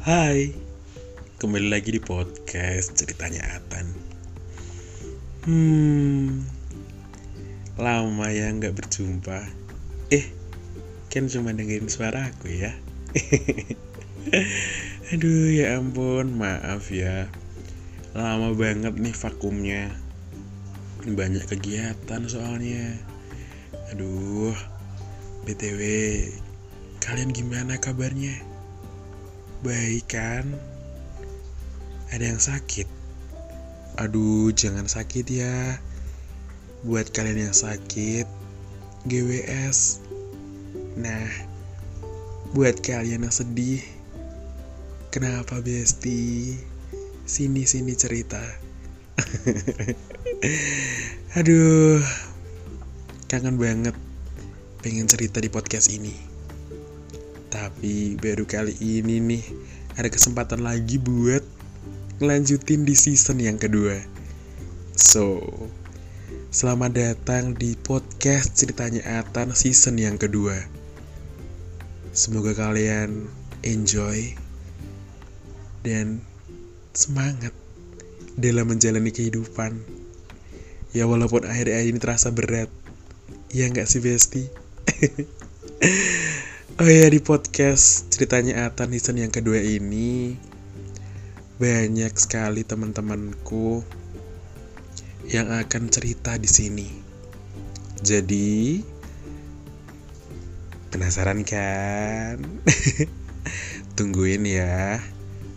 Hai, kembali lagi di podcast ceritanya Atan. Hmm, lama ya nggak berjumpa. Eh, kan cuma dengerin suara aku ya. Aduh ya ampun, maaf ya. Lama banget nih vakumnya. Banyak kegiatan soalnya. Aduh, BTW, kalian gimana kabarnya? Baik kan? Ada yang sakit? Aduh, jangan sakit ya. Buat kalian yang sakit, GWS. Nah, buat kalian yang sedih, kenapa Besti? Sini-sini cerita. Aduh, kangen banget pengen cerita di podcast ini. Tapi baru kali ini nih ada kesempatan lagi buat ngelanjutin di season yang kedua. So, selamat datang di podcast ceritanya Atan season yang kedua. Semoga kalian enjoy dan semangat dalam menjalani kehidupan. Ya walaupun akhir-akhir ini terasa berat. Ya nggak sih Besti? oh ya di podcast ceritanya Atan season yang kedua ini banyak sekali teman-temanku yang akan cerita di sini. Jadi penasaran kan? Tungguin ya.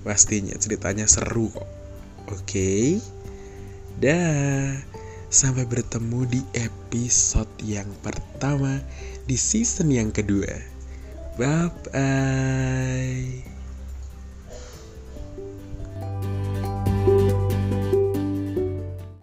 Pastinya ceritanya seru kok. Oke. Dah. Sampai bertemu di episode yang pertama di season yang kedua. Bye bye.